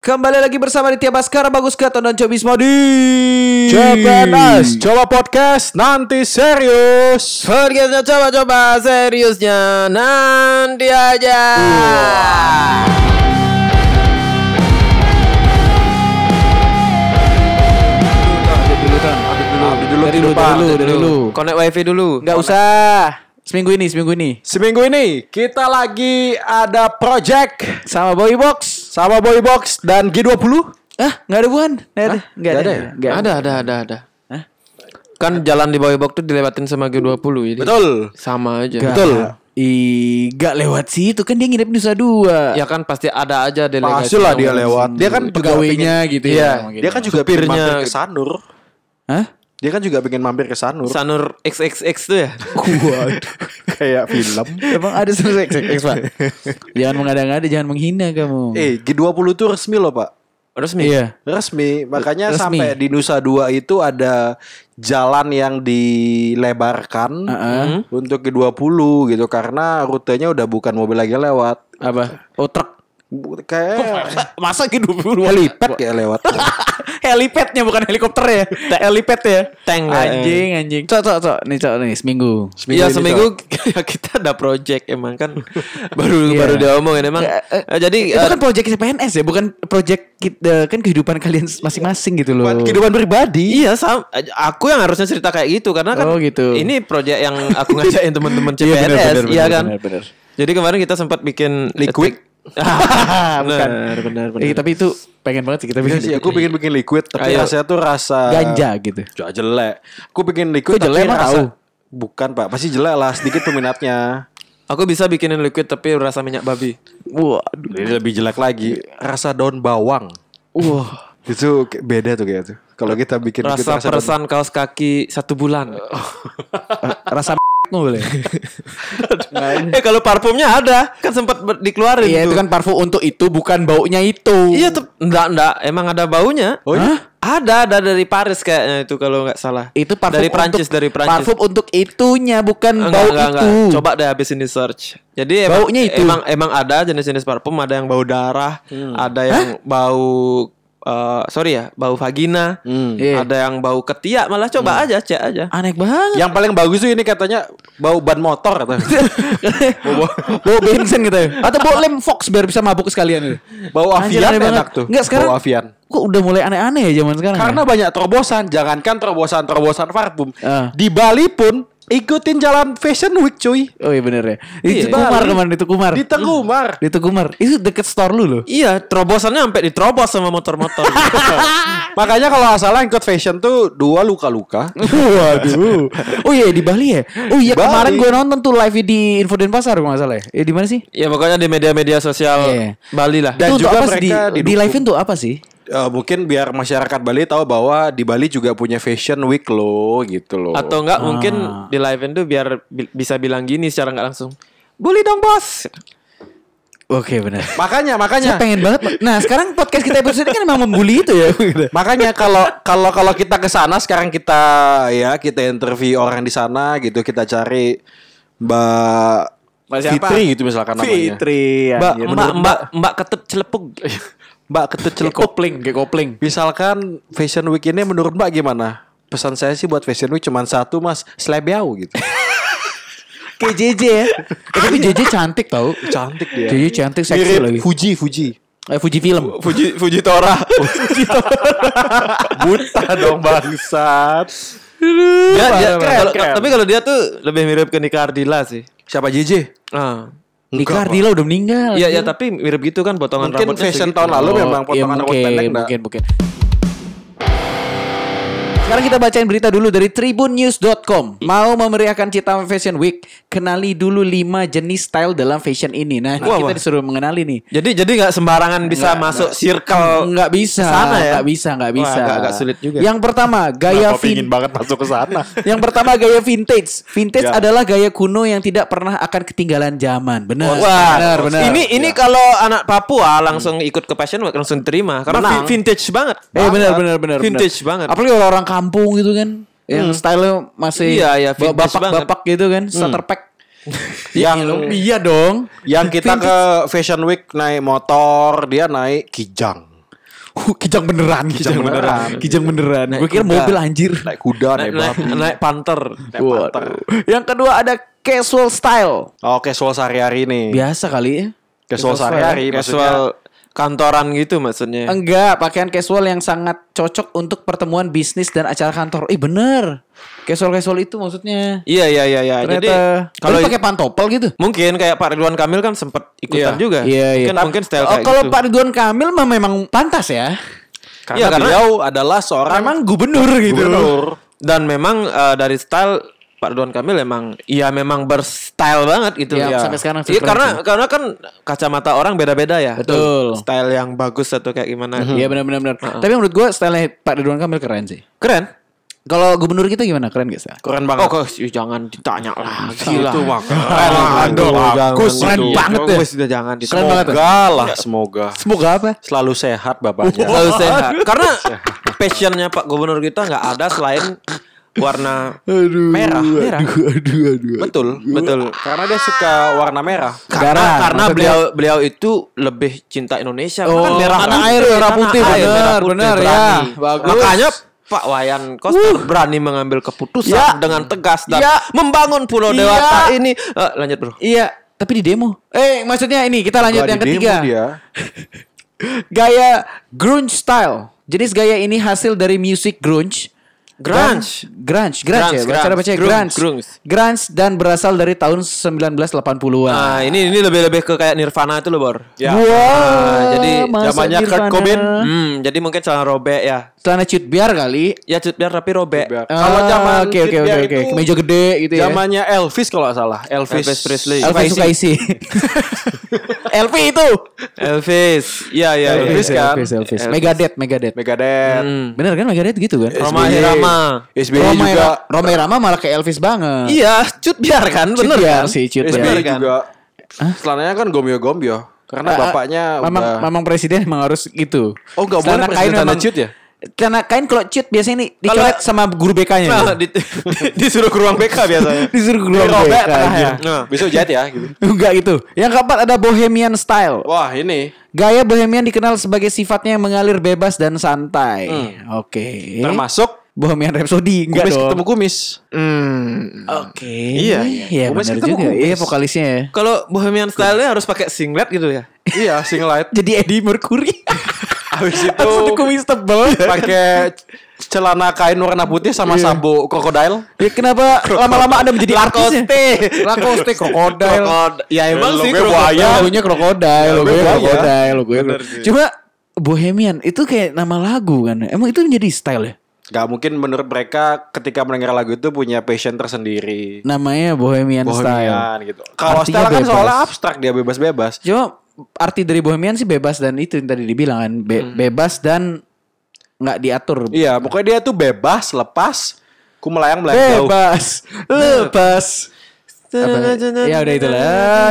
Kembali lagi bersama Ditya Baskara, Bagus Gaton dan Cobi Smadi. CPNS Coba podcast nanti serius Podcastnya coba-coba seriusnya nanti aja. Abdi dulu Dari dulu, dari dulu, dari dulu. Connect wifi dulu. Enggak usah. Seminggu ini, seminggu ini. Seminggu ini kita lagi ada project Sama Boy Box. sama Boybox dan G20 Ah, enggak ada buan. Enggak ada. Enggak Nggak ada ya? Nggak Ada, ada, ada, ada. Hah? Kan jalan di Boybok tuh dilewatin sama G20 jadi. Betul Sama aja. Nggak. Betul. Ih, enggak lewat situ kan dia nginep di Nusa Dua. Ya kan pasti ada aja delegasi. Pasti lah dia lewat Dia kan pegawainya gitu ya. Iya mungkin. Dia kan juga mampir ke Sanur Hah? Dia kan juga pengen mampir ke Sanur Sanur XXX tuh ya. Waduh. Kayak film Emang ada selesai X, Pak. jangan mengada-ngada, jangan menghina kamu. Eh G20 tuh resmi loh pak Resmi. Iya. Resmi Makanya Resmi. sampai di Nusa Dua itu ada Jalan yang dilebarkan Heeh. Untuk G20 gitu Karena rutenya udah bukan mobil lagi lewat Apa? Oh, truk. Kayak Masa gitu dulu helipad kayak lewat Helipadnya bukan helikopter ya. Helipad ya. Tank ya. Anjing, anjing. Cok, cok, cok. Nih, cok, nih seminggu. Iya ini, seminggu ya kita ada project emang kan baru Iya. baru diomongin emang. Eh, eh, Eh, jadi Itu eh, kan project PNS ya, bukan project kita, kan kehidupan kalian masing-masing gitu loh. Buat kehidupan pribadi Iya, sam aku yang harusnya cerita kayak gitu karena kan Oh, gitu. ini project yang aku ngajakin teman-teman Iya, CPNS, iya benar, kan. benar, benar. Jadi kemarin kita sempat bikin Liquid. bukan. benar, benar, benar. Eh, tapi itu pengen banget sih kita Iya bikin sih, aku bikin bikin liquid tapi Ayo. rasanya tuh rasa ganja gitu. Cok, jelek. Aku bikin liquid Kok jelek, tapi rasa tahu? bukan pak, pasti jelek lah sedikit peminatnya. Aku bisa bikinin liquid tapi rasa minyak babi. Waduh. Ini lebih jelek lagi, rasa daun bawang. Wah. Itu beda tuh kayak tuh. Kalau kita bikin Rasa peresan kaos kaki satu bulan. Rasa boleh. eh kalau parfumnya ada, kan sempat dikeluarin Iya tuh. itu kan parfum untuk itu bukan baunya itu. Iya tuh, enggak enggak, emang ada baunya. Oh, iya? Hah? Ada, ada dari Paris kayaknya itu kalau nggak salah. Itu parfum dari Prancis, untuk, dari Prancis. Parfum untuk itunya bukan Enggak, bau enggak, itu. enggak. Coba deh habis ini search. Jadi emang, Baunya itu. emang emang ada jenis-jenis parfum, ada yang bau darah, ada yang bau eh, sorry ya, bau vagina, Hmm. Iya. ada yang bau ketiak malah coba aja, cek aja. Aneh banget. Yang paling bagus tuh ini katanya bau ban motor kata. bau bensin gitu ya. Atau bau lem Fox biar bisa mabuk sekalian gitu. bau avian aneh banget. enak tuh. Enggak sekarang. Bau avian. Kok udah mulai aneh-aneh ya zaman sekarang. Karena ya? banyak terobosan, jangankan terobosan-terobosan parfum. Ah. Di Bali pun ikutin jalan Fashion Week cuy. Oh iya bener ya. Itu Iya. Kumar kemarin itu Kumar. Di Tengumar. Di Kumar. Itu deket store lu loh. Iya, terobosannya sampai diterobos sama motor-motor. Makanya kalau nggak salah ikut fashion tuh dua luka-luka. Waduh. Oh iya di Bali ya. Oh iya Bali. kemarin gue nonton tuh live di Info Denpasar kalau nggak salah ya. Eh di mana sih? ya pokoknya di media-media sosial Iya. Bali lah. Dan itu juga di, mereka di didukung. live itu apa sih? Eh, mungkin biar masyarakat Bali tahu bahwa di Bali juga punya Fashion Week loh gitu loh. Atau enggak mungkin di live itu biar bi- bisa bilang gini secara nggak langsung. Bully dong bos. Oke benar. makanya Saya makanya pengen banget. Nah sekarang podcast kita episode ini kan emang membuli itu ya. makanya kalau kalau kalau kita ke sana sekarang kita ya kita interview orang di sana gitu kita cari Mbak Mbak siapa? Fitri gitu misalkan namanya. Fitri. Mbak, anjir. mbak, mbak, mbak ketut celepuk. Mbak ketut kopling, kayak kopling. Misalkan Fashion Week ini menurut Mbak gimana? Pesan saya sih buat Fashion Week cuma satu mas Slebeau gitu Kayak JJ ya. Eh, tapi JJ cantik tau. Cantik dia JJ cantik seksi Mirip lagi. Fuji Fuji Eh, Fuji film. Fuji, Fuji Tora. Buta dong bangsat dia, dia, Keren, tapi kalau dia tuh lebih mirip ke Nika Ardila sih. Siapa JJ? Ah. Nika Ardila udah meninggal. Iya, ya tapi mirip gitu kan potongan Mungkin rambutnya fashion segitu. tahun lalu Oh, memang iya, potongan rambut mungkin, pendek enggak? mungkin, mungkin. Sekarang kita bacain berita dulu dari tribunnews.com. Mau memeriahkan Cita Fashion Week, kenali dulu 5 jenis style dalam fashion ini. Nah, Wah, kita wah. disuruh mengenali nih. Jadi jadi nggak sembarangan bisa masuk circle Nggak bisa, sana ya? nggak bisa, nggak Wah, bisa. agak- agak sulit juga. Yang pertama, gaya vin pingin banget masuk ke sana Yang pertama gaya vintage. Vintage Ya. adalah gaya kuno yang tidak pernah akan ketinggalan zaman. Benar. Wah, benar, benar. ini ini kalau anak Papua langsung ikut ke Fashion Week langsung terima karena Menang. vi- vintage banget. Eh benar benar benar. Vintage benar. banget. Apalagi orang-orang kampung gitu kan. Yang style masih Iya, iya, bapak-bapak gitu kan, starter pack. Yang Iya dong. Yang kita ke Fashion Week naik motor Dia naik kijang Uh, kijang beneran, kijang, beneran. Kijang beneran. Gue kira kuda. mobil anjir. Naik kuda, naik, naik naik, babi. naik panther. Waduh. Yang kedua ada casual style. Oh, casual sehari-hari nih. Biasa kali ya. Casual sehari-hari maksudnya. Casual kantoran gitu maksudnya. Enggak, pakaian casual yang sangat cocok untuk pertemuan bisnis dan acara kantor. Ih bener. Casual-casual itu maksudnya. Iya iya iya iya. Jadi Ternyata kalau kalau pakai pantopel gitu. mungkin kayak Pak Ridwan Kamil kan sempat ikutan Iya. juga. Iya, iya. Mungkin, mungkin style Oh, kayak kalau gitu. Pak Ridwan Kamil mah memang pantas ya. Karena Iya, karena- beliau adalah seorang Memang gubernur gitu. gubernur. Dan memang eh, dari style Pak Ridwan Kamil emang iya memang berstyle banget gitu. Iya, Iya. sampai sekarang Iya keren karena sih. karena kan kacamata orang beda-beda ya. Betul. Style yang bagus atau kayak gimana. Iya benar-benar. benar. Tapi menurut gue style Pak Ridwan Kamil keren sih. Keren. Kalau gubernur kita gimana? Keren gak sih? Keren banget. Oh, kok jangan ditanya lah. Gila. Itu mah keren. Aduh, Aduh, bagus. jangan Keren gitu. banget ya. Wes, udah jangan ditanya. Keren banget ya. Semoga lah, semoga Semoga apa? selalu sehat bapaknya. Selalu sehat. Karena passionnya Pak Gubernur kita nggak ada selain warna Aduh. Merah, merah. Aduh, aduh, aduh. Betul, Betul. Karena dia suka warna merah. karena Darah, karena beliau beliau itu lebih cinta Indonesia Oh, kan merah tanah putih, air, merah putih, air, bener, merah putih, bener, berani. ya. Bagus. makanya Pak Wayan Koster berani mengambil keputusan Ya. dengan tegas dan Ya. membangun Pulau Iya. Dewata ini Eh, lanjut bro Iya, tapi di demo. Eh, maksudnya ini kita lanjut Gak yang di demo ketiga. dia. Gaya grunge style. Jenis gaya ini hasil dari musik grunge. Grunge. Dan- grunge, grunge, ya. Grunge, Cara baca grunge, grunge. grunge. Grunge dan berasal dari tahun 1980-an. nah ini ini lebih lebih ke kayak Nirvana itu loh bor Ya. Wah, Ah, jadi zamannya Kurt. Cobain. hmm, jadi mungkin celana robek ya Celana cut biar kali. ya cut biar tapi robek. Ah, Kalau zaman oke oke oke oke. Kemeja gede gitu ya. Zamannya Elvis kalau nggak salah. Elvis, Elvis Presley. Elvis suka isi. Elvi itu. Elvis iya iya. Elvis kan? Elvis, Elvis. Elvis. Megadeth, Megadeth. Megadeth. Hmm. Bener kan Megadeth gitu kan? Roma. Irama. SBY Roma juga. Ira- Roma Irama malah kayak Elvis banget. Iya, cut biar kan, Cut bener biar kan? sih, cut SBY biar. Kan? juga. Selananya kan gombyo-gombyo. Karena ah, bapaknya memang udah memang presiden memang harus gitu. Oh, nggak boleh presiden memang- cut ya? Celana kain kalau cut biasanya nih dicoret sama guru BK-nya. Nah, di- disuruh ke ruang BK biasanya. Disuruh ke ruang BK. tengahnya. aja. Nah. Besok jahit ya gitu. Enggak itu. Yang keempat ada bohemian style. Wah, ini Gaya bohemian dikenal sebagai sifatnya yang mengalir bebas dan santai. Oke. termasuk Bohemian Rhapsody enggak kumis dong. ketemu kumis. Hmm. Oke. Iya, Iya, Kumis benar ketemu juga. kumis. Iya, vokalisnya ya. Kalau bohemian style-nya harus pakai singlet gitu ya. iya, singlet. Jadi Eddie Mercury. Habis itu Harus ada kumis tebal. pakai celana kain warna putih sama Iya. sabuk krokodil. Ya kenapa lama-lama Anda menjadi artisnya? Lacoste krokodil. Krokod- Ya emang Ya, sih krokodil. buaya. Logonya krokodil, logonya krokodil, logonya Bener krokodil. Cuma Bohemian itu kayak nama lagu kan. Emang itu menjadi style ya? Gak mungkin menurut mereka ketika mendengar lagu itu punya passion tersendiri. Namanya Bohemian, style. Bohemian gitu. Kalau style kan bebas. soalnya abstrak dia bebas-bebas. Cuma arti dari Bohemian sih bebas dan itu yang tadi dibilang kan Be- bebas dan nggak diatur. Iya, pokoknya dia tuh bebas, lepas, ku melayang melayang jauh. Bebas, lepas. Apa? Ya udah itulah.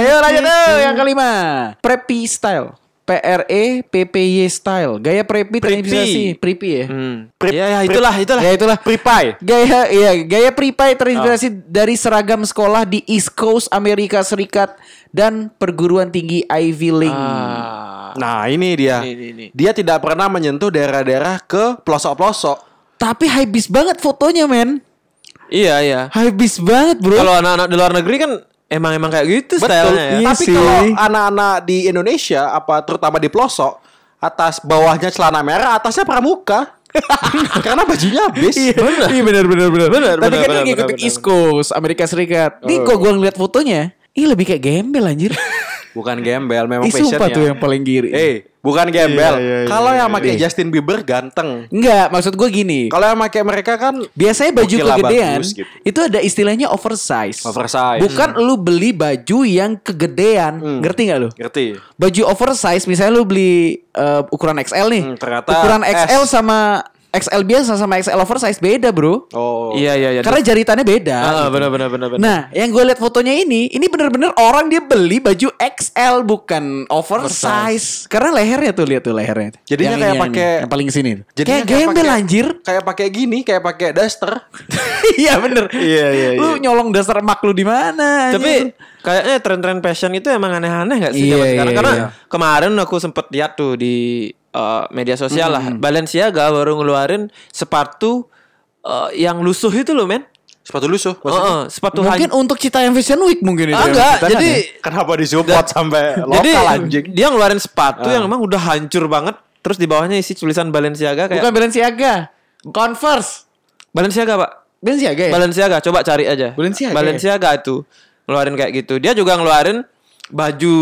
Ya lanjut tuh yang kelima. Preppy style. P R E P P Y style. Gaya preppy terinspirasi preppy ya. Hmm. Prip- ya, ya itulah, itulah. Ya itulah. Pripai. Gaya iya, gaya preppy terinspirasi dari seragam sekolah di East Coast Amerika Serikat dan perguruan tinggi Ivy League. Ah. Nah, ini dia. Ini, ini, ini. Dia tidak pernah menyentuh daerah-daerah ke pelosok-pelosok. Tapi habis banget fotonya, men. Iya, iya. Habis banget, Bro. Kalau anak-anak di luar negeri kan emang emang kayak gitu Betul. stylenya ya. Iya Tapi sih. kalau anak-anak di Indonesia apa terutama di pelosok, atas bawahnya celana merah, atasnya pramuka. Karena bajunya habis. Iya benar. Iya benar benar benar. Benar, Tapi benar, kan benar, dia ngikutin benar, East Coast, Amerika Serikat. Nih kok gua ngeliat fotonya, ih lebih kayak gembel anjir. Bukan gembel, memang Ih passionnya. tuh yang paling kiri. Eh, bukan gembel. Iya, iya, iya, Kalau iya, yang pakai iya. Justin Bieber ganteng. Enggak, maksud gue gini. Kalau yang pakai mereka kan Biasanya baju kegedean bagus gitu. itu ada istilahnya oversize. Oversize. Bukan lu beli baju yang kegedean. Hmm. Ngerti nggak lu? ngerti. Baju oversize misalnya lu beli eh, ukuran XL nih. Hmm, ternyata ukuran XL S. sama XL biasa sama XL oversize beda, Bro. Oh. Iya, iya, iya. Karena jaritannya beda. Ah, gitu. benar benar benar benar. Nah, yang gue lihat fotonya ini, ini bener-bener orang dia beli baju XL bukan oversize. Karena lehernya tuh lihat tuh lehernya. Jadinya Yang kayak pakai- yang paling sini. Jadinya kayak gembel anjir. Kayak pakai gini, kayak pakai daster. Iya bener. Iya, iya, Lu iya. nyolong dasar emak lu di mana? Tapi kayaknya tren-tren fashion itu emang aneh-aneh gak sih Iya, zaman sekarang? iya, Karena iya. kemarin aku sempet lihat tuh di eh, media sosial lah. Hmm. Balenciaga baru ngeluarin sepatu eh, yang lusuh itu loh, men. Sepatu lusuh. Oh, oh, sepatu Mungkin untuk Citayam Fashion Week mungkin itu. Yang enggak, diceritakan jadi ya. Kenapa disupport sampai jadi lokal anjing? dia ngeluarin sepatu yang emang udah hancur banget. Terus di bawahnya isi tulisan Balenciaga kayak bukan Balenciaga, Converse. Balenciaga, Pak. Balenciaga ya? Balenciaga, coba cari aja. Balenciaga Balenciaga itu ngeluarin kayak gitu. Dia juga ngeluarin baju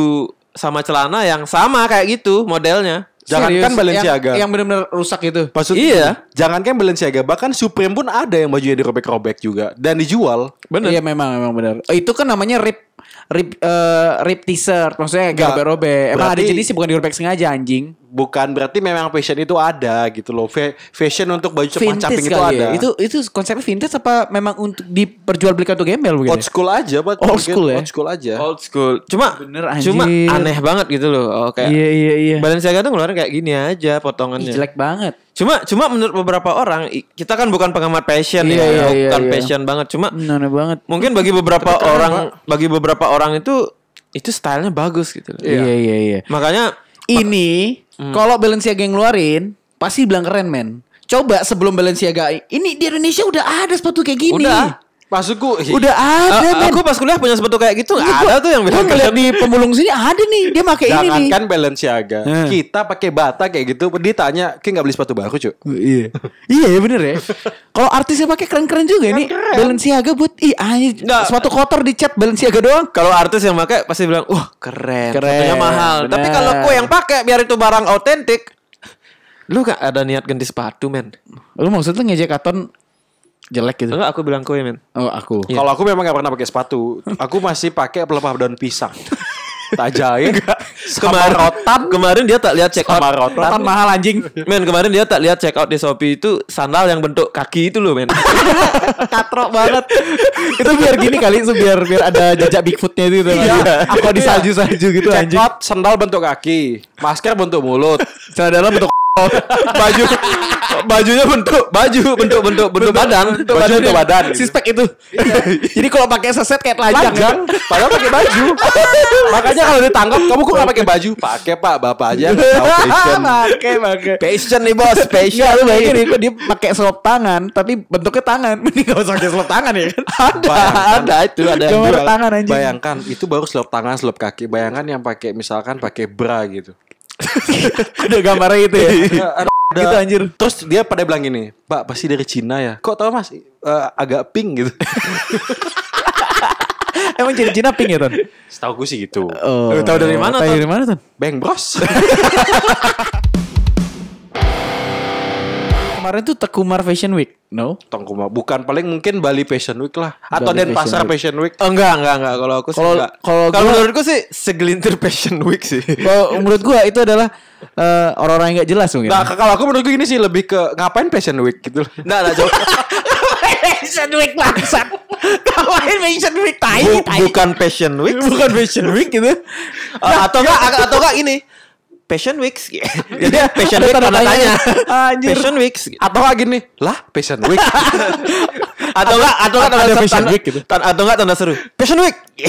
sama celana yang sama kayak gitu modelnya. Jangankan? Balenciaga. Yang, yang benar-benar rusak itu. Maksud Iya. Jangankan Balenciaga, bahkan Supreme pun ada yang bajunya dirobek-robek juga dan dijual. Bener. Iya memang memang benar. Oh, itu kan namanya rip rip eh, rip t-shirt. Maksudnya Enggak. gak robek-robek. Emang ada Berarti- jenis sih bukan dirobek sengaja anjing. Bukan berarti memang fashion itu ada gitu loh. Fa- fashion untuk baju cepat caping itu kali ada. ya. Itu itu konsepnya vintage apa memang untuk diperjualbelikan untuk gembel begitu? old school aja, Pak. Old school ya? Old school aja. Old school. Cuma Bener, anjir. cuma aneh banget gitu loh. Oh, kayak Iya iya iya. Balenciaga tuh ngeluarin kayak gini aja Ih, potongannya. jelek banget. Cuma cuma menurut beberapa orang kita kan bukan pengamat fashion Iya, ya, iya, iya, bukan iya. fashion banget. Cuma Hmm, Aneh banget. mungkin bagi beberapa Tapi orang Pak. bagi beberapa orang itu itu stylenya bagus gitu loh. Iya iya iya. Makanya Ini kalau Balenciaga yang ngeluarin pasti bilang keren men. Coba sebelum Balenciaga ini di Indonesia udah ada sepatu kayak gini. Udah. Maksudku Udah ada men. aku pas kuliah punya sepatu kayak gitu nggak Iya, ada tuh yang bilang ngeliat di pemulung sini ada nih dia pakai ini nih. Jangankan Balenciaga, Hmm. kita pakai bata kayak gitu, dia tanya, "Ki nggak beli sepatu baru, Cuk?" iya. iya ya bener ya. Kalau artisnya pakai keren-keren juga nih. Balenciaga buat ih anjir sepatu kotor dicat Balenciaga doang. Kalau artis yang pakai pasti bilang, wah keren, Keren, mahal. bener. Tapi kalau kue yang pakai biar itu barang autentik, lu gak ada niat ganti sepatu men? Lu maksudnya ngejek Katon jelek gitu? Enggak, aku bilang kue men. Oh aku. Iya. Kalau aku memang nggak pernah pakai sepatu. Aku masih pakai pelepah daun pisang. tak jahit. Kemarin rotan, kemarin dia tak lihat check out. Sama rotan. Rotan mahal anjing. Men kemarin dia tak lihat check out di Shopee itu sandal yang bentuk kaki itu loh men. Katrok banget. itu biar gini kali itu biar biar ada jejak Bigfootnya itu gitu. Iya. Aku di salju-salju gitu Check anjing. out sendal bentuk kaki, masker bentuk mulut. Celana dalam bentuk baju bajunya bentuk baju bentuk bentuk bentuk badan. bentuk Baju badan, bentuk badan. Sispek itu. Jadi kalau pakai seset kayak telanjang. Panjang, padahal pakai baju. Makanya kalau ditangkap, kamu kok nggak pakai baju? Pakai pak, bapak aja. Pakai pakai. Passion nih bos, Iya, passion. lu bayangin dia, dia pakai selop tangan, tapi bentuknya tangan. Mending gak usah pakai selop tangan ya kan? Ada, Bayangkan. Ada itu ada yang tangan anjing. Bayangkan itu baru selop tangan, selop kaki. Bayangkan yang pakai misalkan pakai bra gitu. Ada gambarnya itu ya. Ada- gitu anjir. Terus dia pada bilang gini, Pak pasti dari Cina ya. Kok tahu mas? Eh, agak pink gitu. Emang jadi Cina pink ya, Ton? Setahu gue sih gitu. Oh. Lu tahu dari mana, Tahu Ton? dari mana, Ton? Bang bros. Kemarin tuh Tekumar Fashion Week. No? Tongkuma. Bukan paling mungkin Bali Fashion Week lah. Atau Bali Denpasar Fashion Fashion Week. Oh, enggak, enggak, enggak. Kalau aku sih Kalau- enggak. kalau Kalau menurutku sih segelintir Passion Week sih. Kalau menurut gua itu adalah eh, orang-orang yang gak jelas mungkin. Nah kalau aku menurut gue gini sih lebih ke ngapain Fashion Week gitu. Enggak, enggak jauh. Fashion Week bangsat. Ngapain Fashion Week tai Bu- bukan Passion Week. Bukan Fashion Week gitu. Uh, atau enggak atau enggak ini Passion Weeks. Jadi Passion Ada Week tanda tanya. tanya. Anjir. Passion Weeks. Atau lagi nih, lah Fashion Week. Atau enggak atau enggak tanda tanda- Week gitu. Atau enggak tanda seru. Passion Week.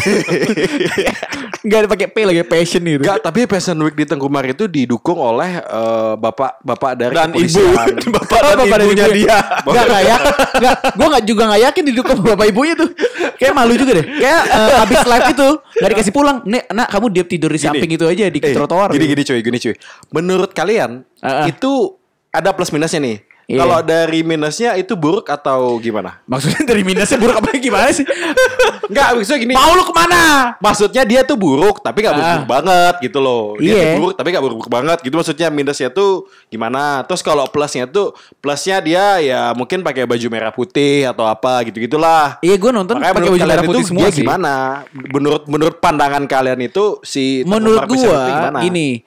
Enggak ada pakai P lagi passion gitu. Enggak, tapi Fashion Week di Tengkumar itu didukung oleh eh, bapak-bapak dari Dan ibu. Bapak dan Bapak ibunya ibu. dia. Enggak enggak ya. Enggak, gua enggak juga enggak yakin didukung bapak ibunya tuh. Kayak malu juga deh. Kayak eh, habis live itu enggak dikasih pulang. Nek, nak kamu diam tidur di samping itu aja di Eh, trotoar. Gini gini cuy, gini cuy. Menurut kalian Ah, ah. itu ada plus minusnya nih. Iya. Kalau dari minusnya itu buruk atau gimana? Maksudnya dari minusnya buruk apa gimana sih? Enggak, maksudnya gini. Mau lu ke mana? Maksudnya dia tuh buruk tapi gak buruk, Ah. banget gitu loh. Dia Iya. tuh buruk tapi gak buruk banget gitu maksudnya minusnya tuh gimana? Terus kalau plusnya tuh plusnya dia ya mungkin pakai baju merah putih atau apa gitu-gitulah. Iya gue nonton pakai baju merah putih itu semua dia sih. gimana? Menurut menurut pandangan kalian itu si Menurut gua gimana? gini,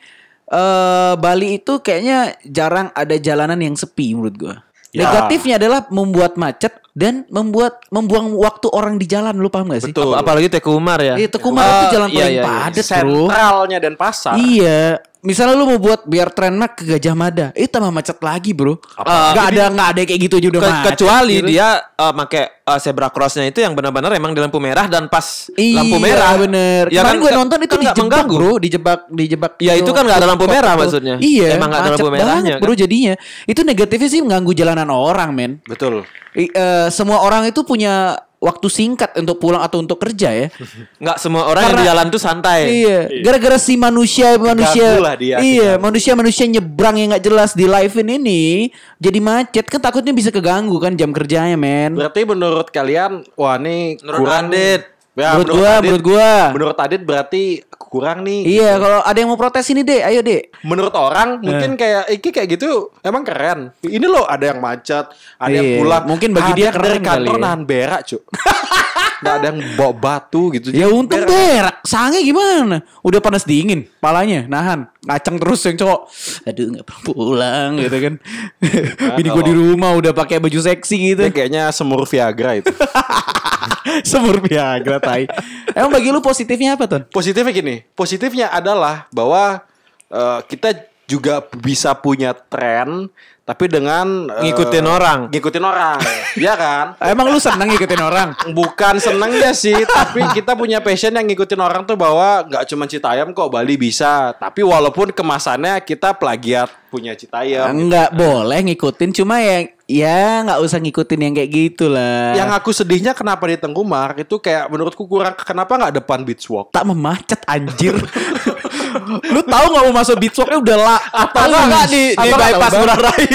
eh Bali itu kayaknya jarang ada jalanan yang sepi menurut gua. Ya. Negatifnya adalah membuat macet dan membuat membuang waktu orang di jalan lu paham gak sih? Betul. Apalagi Tekumar ya. Itu Kumar Oh, itu jalan iya, paling iya, iya. padat bro. sentralnya dan pasar. Iya, misalnya lu mau buat biar tren Mac ke Gajah Mada, itu tambah macet lagi, Bro. Apa? Gak ada nggak ada kayak gitu udah Ke- macet. kecuali gitu. dia eh, pakai eh, zebra crossnya itu yang benar-benar emang di lampu merah dan pas Iya, lampu merah bener. Ya Kemarin kan, gue kan- nonton itu kan dijebak mengganggu. bro, dijebak, dijebak. Ya, itu kan nggak ada lampu merah maksudnya. Iya, Emang nggak ada lampu merahnya, banget, kan? bro. Jadinya itu negatifnya sih mengganggu jalanan orang, men. Betul. I- eh, semua orang itu punya waktu singkat untuk pulang atau untuk kerja ya. Nggak semua orang yang di Karena- jalan tuh santai. Iya, gara-gara si manusia manusia dia, iya manusia manusia nyebrang yang nggak jelas di live ini jadi macet kan takutnya bisa keganggu kan jam kerjanya men. Berarti menurut kalian wah ini Menurut kurang Adit. Ya, Menurut gua, Adit- menurut gua. Menurut Adit berarti kurang nih. Iya kalau ada yang mau protes ini deh, ayo deh. Menurut orang mungkin kayak iki kayak gitu emang keren. Ini loh ada yang macet, ada yang Iya, pulang. mungkin bagi dia Adit keren dari kantor kali ya. nahan berak, Cuk. Gak ada yang bawa batu gitu. Ya untung berak. berak. Sange gimana? Udah panas dingin, palanya nahan, ngacang terus yang cowok. Aduh nggak pernah pulang gitu kan. Bini gue di rumah udah pakai baju seksi gitu. Dia kayaknya semur Viagra itu. Semur Viagra tai. Emang bagi lu positifnya apa, Ton? Positifnya gini, positifnya adalah bahwa eh, kita juga bisa punya tren tapi dengan eh, Ngikutin orang. Ngikutin orang. Iya kan? Emang lu seneng ngikutin orang? Bukan senengnya sih, tapi kita punya passion yang ngikutin orang tuh bahwa nggak cuma Citayam kok Bali bisa. Tapi walaupun kemasannya kita plagiat punya Citayam. Enggak boleh ngikutin, cuma ya ya nggak usah ngikutin yang kayak gitu lah. Yang aku sedihnya kenapa di Tengkumar itu kayak menurutku kurang kenapa nggak depan beach walk? tak memacet anjir. lu tahu nggak mau masuk beach walknya udah lah Atau nggak nggak di, di Atau bypass tahu, Ngurah Rai.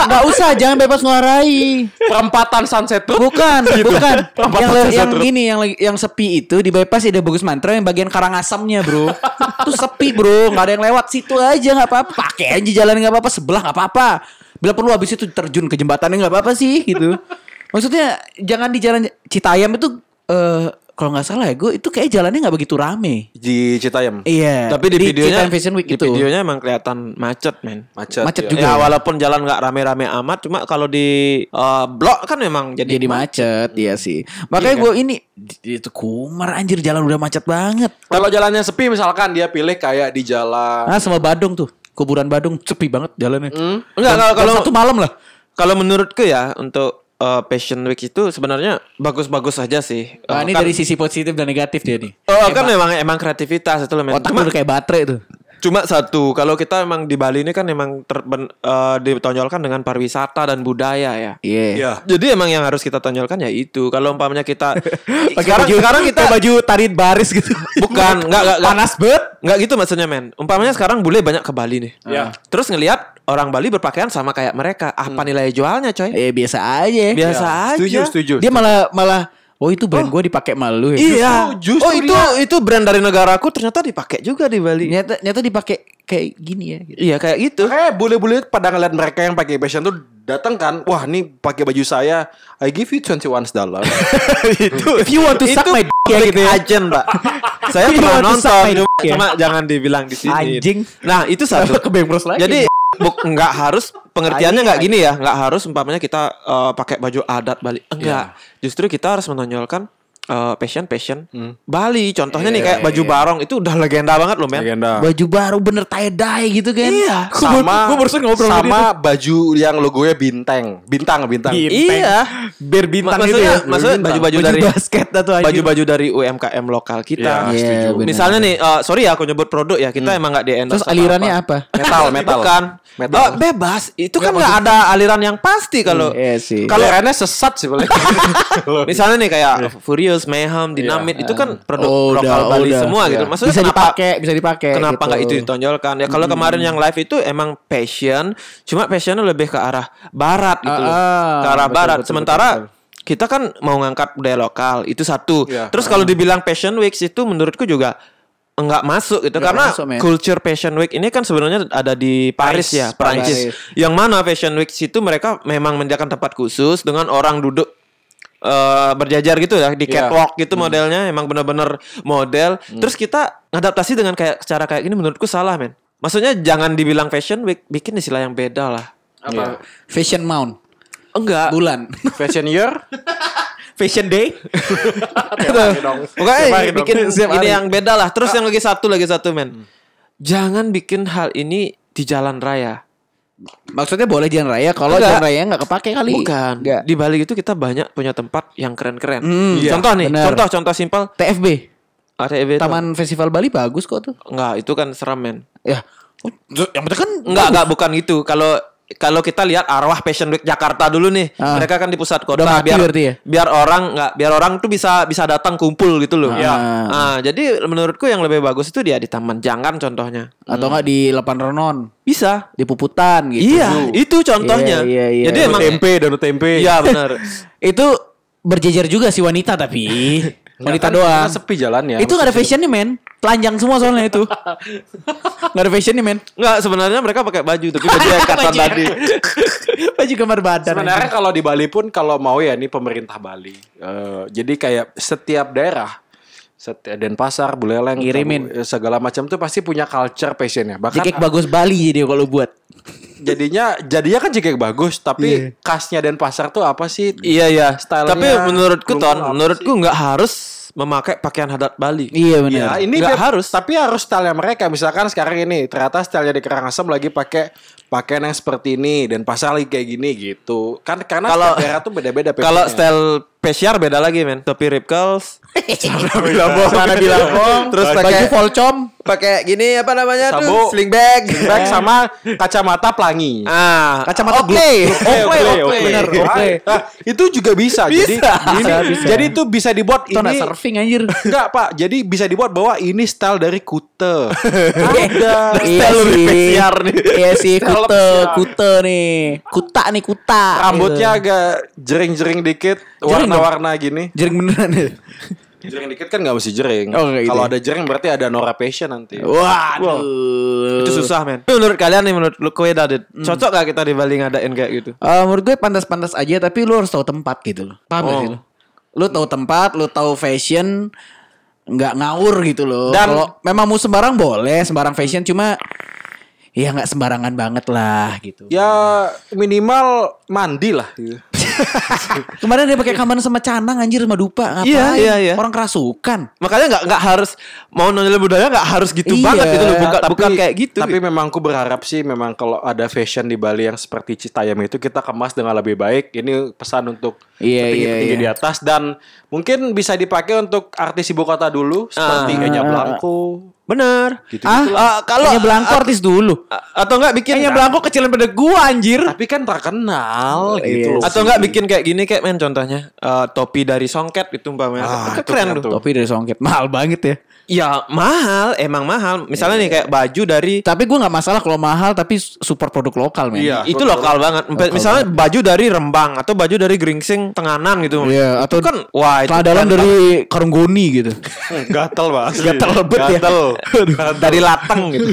Nggak usah, jangan bebas nguarai. Perempatan Sunset Road. Bukan, Gitu. bukan. Perempatan yang Sunset yang ini yang yang sepi itu di bypass ada bagus mantra yang bagian Karangasamnya, Bro. Itu sepi, Bro. nggak ada yang lewat situ aja nggak apa-apa. Pakai aja jalan nggak apa-apa, sebelah nggak apa-apa. Bila perlu habis itu terjun ke jembatannya nggak apa-apa sih gitu. Maksudnya jangan di jalan Citayam itu eh kalau nggak salah ya gue itu kayak jalannya nggak begitu rame. Di Citayam. Iya. Tapi di, videonya Citayam Fashion Week di itu. videonya emang kelihatan macet, men. Macet. Macet ya. juga. Ya walaupun jalan nggak rame-rame amat, cuma kalau di eh, blok kan memang jadi, jadi macet, iya sih. Makanya gue ini di- itu kumar anjir jalan udah macet banget. Kalau jalannya sepi misalkan dia pilih kayak di jalan Ah sama Badung tuh. Kuburan Badung sepi banget jalannya. Enggak kalau kalau satu malam lah. Kalau menurutku ya untuk eh, Passion Week itu sebenarnya bagus-bagus saja sih. Nah, Eh, ini kan- dari sisi positif dan negatif dia nih. Oh, kan memang emang kreativitas itu loh. Otak Cuma, udah kayak baterai tuh. Cuma satu, kalau kita emang di Bali ini kan emang terben, eh, ditonjolkan dengan pariwisata dan budaya ya. Iya. Iya. Jadi emang yang harus kita tonjolkan ya itu. Kalau umpamanya kita sekarang baju, sekarang kita baju tarik baris gitu. bukan enggak enggak Panas banget. Enggak gitu maksudnya men. Umpamanya sekarang bule banyak ke Bali nih. Iya. Terus ngelihat orang Bali berpakaian sama kayak mereka. Apa nilai jualnya coy? Eh biasa aja. Biasa aja. Setuju, setuju. Dia malah malah oh itu brand gue dipakai malu ya. Iya. Justru- justru oh itu itu brand dari negaraku ternyata dipakai juga di Bali. Nyata nyata dipakai kayak gini ya. gitu. Iya kayak gitu. Kayak bule-bule pada ngeliat mereka yang pakai fashion tuh datang kan, wah nih pakai baju saya, I give you 21 dollar. itu If you want to suck my dick ya gitu ya. agent, Pak. Saya If you pernah want to suck nonton, cuma, ya. cuma jangan dibilang di sini. Anjing. Nah, itu satu. Ke lagi. Jadi buk nggak harus pengertiannya nggak gini ya, nggak harus umpamanya kita eh, pakai baju adat Bali. Enggak. Justru kita harus menonjolkan eh, passion passion Bali. Contohnya nih kayak baju barong itu udah legenda banget loh, men. Legenda. baju baru bener tie dye gitu kan. Iya. Sama Gue barusan ngobrol sama sama baju yang logonya bintang, bintang, bintang. Bintang. Iya. Biar bintang Ma- gitu maksudnya, ya. maksudnya Bintang. baju-baju Baju dari basket atau baju-baju dari UMKM lokal kita. Iya, Iya, setuju. bener. Misalnya nih, eh, sorry ya aku nyebut produk ya, kita emang nggak di endorse Terus alirannya apa? Metal, metal. Bukan. Metal. Oh, bebas. Itu kan nggak ada aliran yang pasti kalau Iya sih. Kalau sesat sih boleh. misalnya nih kayak Furious, Mayhem, Dynamit itu kan produk Oh, udah, lokal Bali udah. semua gitu. Iya. Maksudnya bisa kenapa dipakai, bisa dipakai. Kenapa gitu. nggak itu ditonjolkan? Ya kalau kemarin yang live itu emang passion, cuma passionnya lebih ke arah barat gitu loh. Ah. Ke arah Betul, barat. betul, Sementara betul, kita kan mau ngangkat budaya lokal, itu satu. Iya. Terus kalau dibilang passion week itu menurutku juga enggak masuk gitu Nggak karena masuk, culture fashion week ini kan sebenarnya ada di Paris, Paris, ya Prancis Paris. yang mana fashion week itu mereka memang menyediakan tempat khusus dengan orang duduk eh, berjajar gitu ya di Iya. catwalk gitu modelnya emang bener-bener model terus kita ngadaptasi dengan kayak cara kayak gini menurutku salah men maksudnya jangan dibilang fashion week bikin istilah yang beda lah Apa? Fashion Mount. enggak Bulan. Fashion year? Fashion Day. Pokoknya dong. bikin ini yang beda lah. Terus yang lagi satu lagi satu men. jangan bikin hal ini di jalan raya. Maksudnya boleh jalan raya kalau jalan raya nggak kepake kali. Bukan. Enggak. Di Bali itu kita banyak punya tempat yang keren-keren. Hmm, iya, contoh nih, bener. contoh contoh simpel TFB, ATV itu- Taman Festival Bali bagus kok tuh. Enggak, itu kan seram men. Ya. Oh, yang penting kan Enggak, enggak bukan itu. Kalau kalau kita lihat arwah Fashion Week Jakarta dulu nih, Ah. mereka kan di pusat kota Udah mati biar berarti ya? biar orang nggak biar orang tuh bisa bisa datang kumpul gitu loh. Ah. Ah, jadi menurutku yang lebih bagus itu dia di Taman Janggan contohnya. atau enggak di Lepan Renon, Bisa. di Puputan gitu. Iya, itu contohnya. Iya, iya, iya. Jadi emang tempe, danau tempe. Iya benar. Itu berjejer juga sih wanita tapi wanita Kan- doang. sepi jalannya. Itu gak ada fashionnya men Telanjang semua soalnya itu Gak ada fashionnya men Enggak, sebenarnya mereka pakai baju tapi baju yang kata Baju- tadi. Baju gambar badan Sebenarnya kalau di Bali pun kalau mau ya ini pemerintah Bali. Eh, jadi kayak setiap daerah setiap Denpasar, Buleleng, Ngirimin. Tabu- segala macam tuh pasti punya culture fashionnya. Bahkan Jekek bagus Bali jadi kalau buat jadinya jadinya kan jekek bagus, tapi khasnya Denpasar tuh apa sih? Iya iya. Stylenya Tapi menurutku ton, menurutku nggak harus memakai pakaian adat Bali. Iya Ya, benar ini Nggak beb- harus. tapi harus style mereka. Misalkan sekarang ini ternyata stylenya di Karangasem lagi pakai pakaian yang seperti ini dan pasar lagi kayak gini gitu. Kan karena Kalau- daerah tuh beda-beda Kalau style pesiar beda lagi men. Topi rip curls, Mana bilabong terus Baju pakai volcom pakai gini apa namanya Sabu. tuh sling bag. Bag sama kacamata pelangi. Ah, Kacamata oke. Oke, oke. bener, oke. Nah, itu juga bisa. Jadi Bisa. ini, Bisa, bisa. jadi itu bisa dibuat Itu ini surfing anjir enggak, Pak. Jadi bisa dibuat bahwa ini style dari Kute. Ada. Iya sih pesiar nih. Iya sih Kute. Kute nih Kuta nih kuta Rambutnya gitu. agak jering-jering dikit, Jering warna-warna gini. Jering beneran ya Jering dikit kan nggak mesti jering. Oh, gitu Kalau ya. ada jering berarti ada Nora Passion nanti. Waduh Itu susah men. Tapi Menurut kalian nih menurut lu kowe Dadit, cocok gak kita di Bali ngadain kayak gitu? Eh, menurut gue pantas-pantas aja tapi lu harus tahu tempat gitu loh. Paham gak Oh. sih lu? Lu tahu tempat, lu tahu fashion nggak ngawur gitu loh. Dan- kalau memang mau sembarang boleh, sembarang fashion cuma ya nggak sembarangan banget lah gitu. Ya minimal mandi lah. gitu. Kemarin dia pakai kaman sama canang anjir sama dupa ngapain? Iya, iya, iya. Orang kerasukan. Makanya nggak nggak harus mau nonjol budaya nggak harus gitu Iya, banget gitu loh. Bukan, Tapi- bukan kayak gitu. Tapi memang aku berharap sih memang kalau ada fashion di Bali yang seperti Citayam itu kita kemas dengan lebih baik. Ini pesan untuk Iya, petinggi-petinggi iya, iya. di atas dan mungkin bisa dipakai untuk artis ibu kota dulu seperti Ah. Enya Blanco. Bener. Gitu Ah, Ah, kalau Kayaknya belangko artis dulu. Atau enggak bikin Kayaknya belangko kecilan pada gua anjir. Tapi kan terkenal gitu. iya atau enggak bikin kayak gini kayak men contohnya eh, topi dari songket gitu umpamanya. Ah, Kan itu keren tuh. Topi dari songket mahal banget ya. Ya mahal, emang mahal. Misalnya nih kayak baju dari Tapi gua nggak masalah kalau mahal tapi support produk lokal men. Iya. itu lokal banget. Misalnya baju dari Rembang atau baju dari Gringsing Tenganan gitu. Iya, Itu atau kan wah itu keren dari Karunggoni gitu. Gatel mas. Gatel lebet ya. Gatel. banget. dari Lateng gitu.